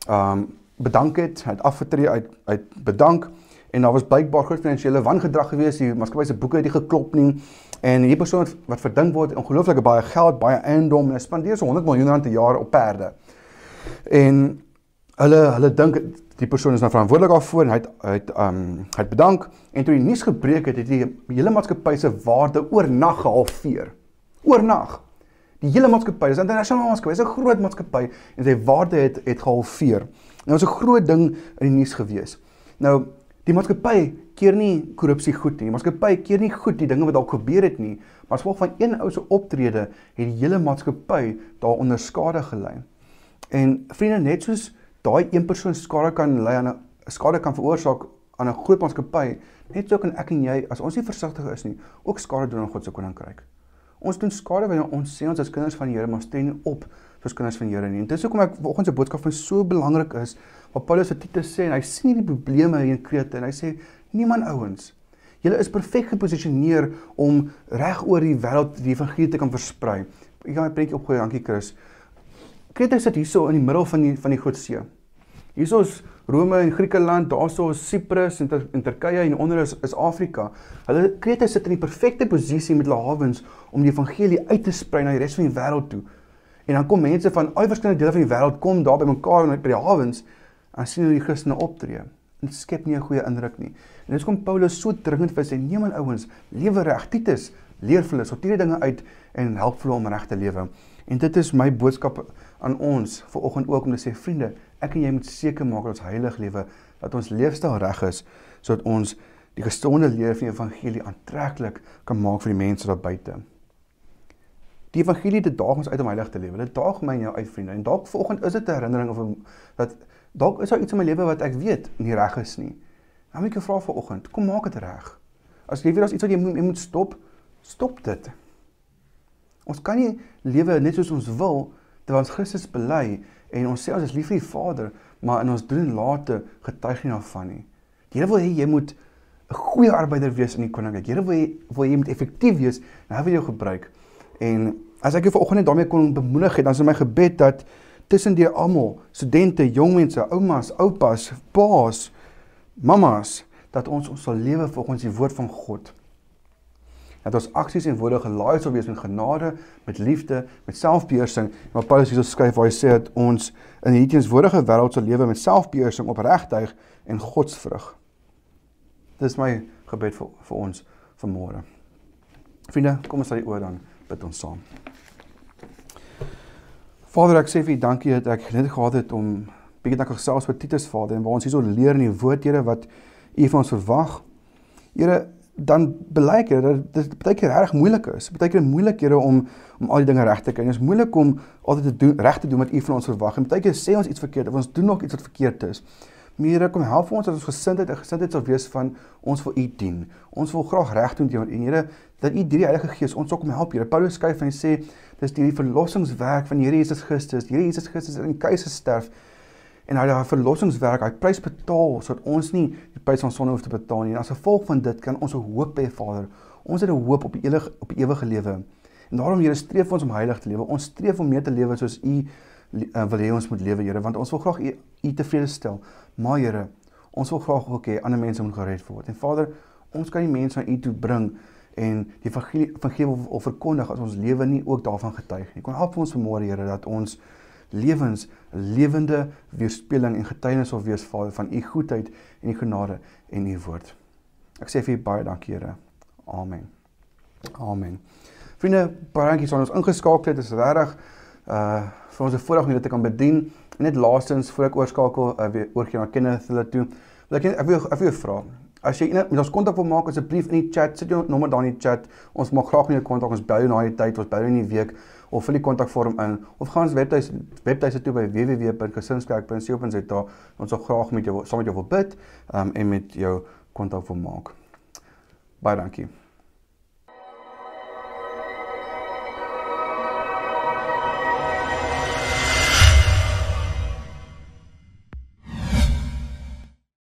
um bedank het, hy het afgetree uit uit bedank en daar was blykbaar groot finansiële wangedrag gewees, die maatskappy se boeke het nie geklop nie en hierdie persoon wat verdink word ongelooflike baie geld, baie eiendom en hy spandeer so 100 miljoen rand per jaar op perde. En hulle hulle dink die persoon is nou verantwoordelik daarvoor en hy het hy het um hy het bedank en toe die nuus gebreek het, het die hele maatskappy se waarde oornag gehalveer. Oornag. Die hele maatskappy, dis 'n internasionale maatskappy, dis 'n groot maatskappy en sy waarde het het gehalveer. Nou was 'n groot ding in die nuus gewees. Nou, die maatskappy keer nie korrupsie goed nie. Die maatskappy keer nie goed die dinge wat dalk gebeur het nie, maar as gevolg van een ou se optrede het die hele maatskappy daaronder skade gely. En vriende, net soos daai een persoon skade kan lei aan 'n skade kan veroorsaak aan 'n groot maatskappy, net so kan ek en jy as ons nie versigtig is nie, ook skade doen aan God se koninkryk. Ons doen skade wanneer ons sê ons as kinders van die Here maar steen op soos kinders van die Here nie. En dis hoekom ek vanoggend se boodskap vir so belangrik is. Wat Paulus vir Titus sê, hy sien nie die probleme hier in Krete en hy sê niemand ouens. Julle is perfek geposisioneer om reg oor die wêreld die evangelie te kan versprei. Ek gaan 'n prentjie opgooi, dankie Chris. Krete sit hierso in die middel van die van die Groot See. Hierso is Rome en Griekeland, daarso is Siprus en, Tur en Turkye en onder is, is Afrika. Hulle Krete sit in die perfekte posisie met hulle hawens om die evangelie uit te sprei na die res van die wêreld toe. En dan kom mense van al verskillende dele van die wêreld kom daar by mekaar by die hawens en sien hoe die Christene optree. Dit skep nie 'n goeie indruk nie. En dis kom Paulus so dringend vir sy neem aan ouens, lewe reg. Titus leer vir hulle sorteer die dinge uit en help hulle om reg te lewe. En dit is my boodskap aan ons vir oggend ook om te sê vriende, ek en jy moet seker maak dat ons heilig lewe, dat ons leefstyl reg is sodat ons die gesonde lewe van die evangelie aantreklik kan maak vir die mense daar buite. Die evangelie dit daag ons uit om heilig te lewe. Dit daag my en jou uit vriende. En dalk vanoggend is dit 'n herinnering of dat dalk is daar iets in my lewe wat ek weet nie reg is nie. Nou moet ek jou vra vanoggend, kom maak dit reg. As jy weet daar's iets wat jy moet, jy moet stop, stop dit. Ons kan nie lewe net soos ons wil terwyl ons Christus bely en ons sê ons is lief vir die Vader, maar in ons doen en late getuig nie daarvan nie. Die Here wil hê jy moet 'n goeie arbeider wees in die koninkryk. Die Here wil hê wil jy moet effektief wees en hy wil jou gebruik. En as ek jou vanoggend net daarmee kon bemoedig het, dan is my gebed dat tussen die almal, studente, jong mense, oumas, oupas, paas, mamas, dat ons ons sal lewe volgens die woord van God dat ons aksies en woorde gelaai sal wees met genade, met liefde, met selfbeheersing. Maar Paulus hier skryf waar hy sê dat ons in hierdie teenswoordige wêreld sal lewe met selfbeheersing, opregtheid en godsvrug. Dis my gebed vir vir ons vanmôre. Vriende, kom ons sal die oor dan bid ons saam. Vader, ek sê vir U dankie dat ek net gehad het om bietjie dankie gesels met Titus Vader en waar ons hierso leer in die woord Here wat U van ons verwag. Here, dan blyk dit dat dit baie keer reg moeilik is. Baie keer moeilikhede om om al die dinge reg te kry. Dit is moeilik om altyd te doen reg te doen wat U van ons verwag. En baie keer sê ons iets verkeerd of ons doen nog iets wat verkeerd is. Here kom help ons dat ons gesindheid en gesindheid sal wees van ons wil U dien. Ons wil graag reg doen teenoor U. Here, dat U deur die Heilige Gees ons ook kom help. Here Paulus skryf en hy sê dis die verlossingswerk van die Here Jesus Christus. Die Here Jesus Christus het in keuse sterf en hy het daai verlossingswerk, hy prys betaal sodat ons nie die prys van sonde hoef te betaal nie. En as gevolg van dit kan ons 'n hoop hê, Vader. Ons het 'n hoop op die ewige op die ewige lewe. En daarom Here streef ons om heilig te lewe. Ons streef om meer te lewe soos U uh, wil hê ons moet lewe, Here, want ons wil graag U, u tevrede stel. Maar Here, ons wil graag ook hê ander mense moet gered word. En Vader, ons kan die mense aan U toe bring en die evangelie van gee of verkondig as ons lewe nie ook daarvan getuig nie. Kom help ons vanmôre Here dat ons lewens lewende weerspieëling en getuienis sal wees Vader van u goedheid en u genade en u woord. Ek sê vir u baie dankie Here. Amen. Amen. Vriende, baie dankie dat ons ingeskakel het. Dit is regtig uh vir ons 'n voorreg om julle te kan bedien. En net laastens voor ek oorskakel uh, weer oorgie na Kenneth hulle toe. Wil ek ek wil ek wil jou vra. As jy met ons kontak wil maak asseblief in die chat, sit jou nommer daar in die chat. Ons maak graag met jou kontak. Ons bel jou na die tyd, ons bel jou in die week of vul die kontakvorm in of gaan ons webtuis webtuise toe by www.gesinskerk.co.za ons sal graag met jou saam met jou wil bid um, en met jou kontak wil maak. Baie dankie.